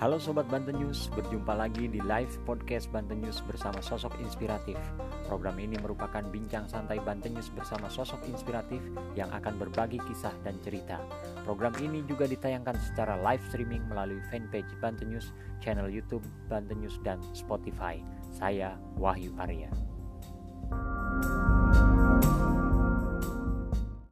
Halo Sobat Banten News, berjumpa lagi di live podcast Banten News bersama sosok inspiratif. Program ini merupakan bincang santai Banten News bersama sosok inspiratif yang akan berbagi kisah dan cerita. Program ini juga ditayangkan secara live streaming melalui fanpage Banten News, channel YouTube Banten News, dan Spotify. Saya Wahyu Arya.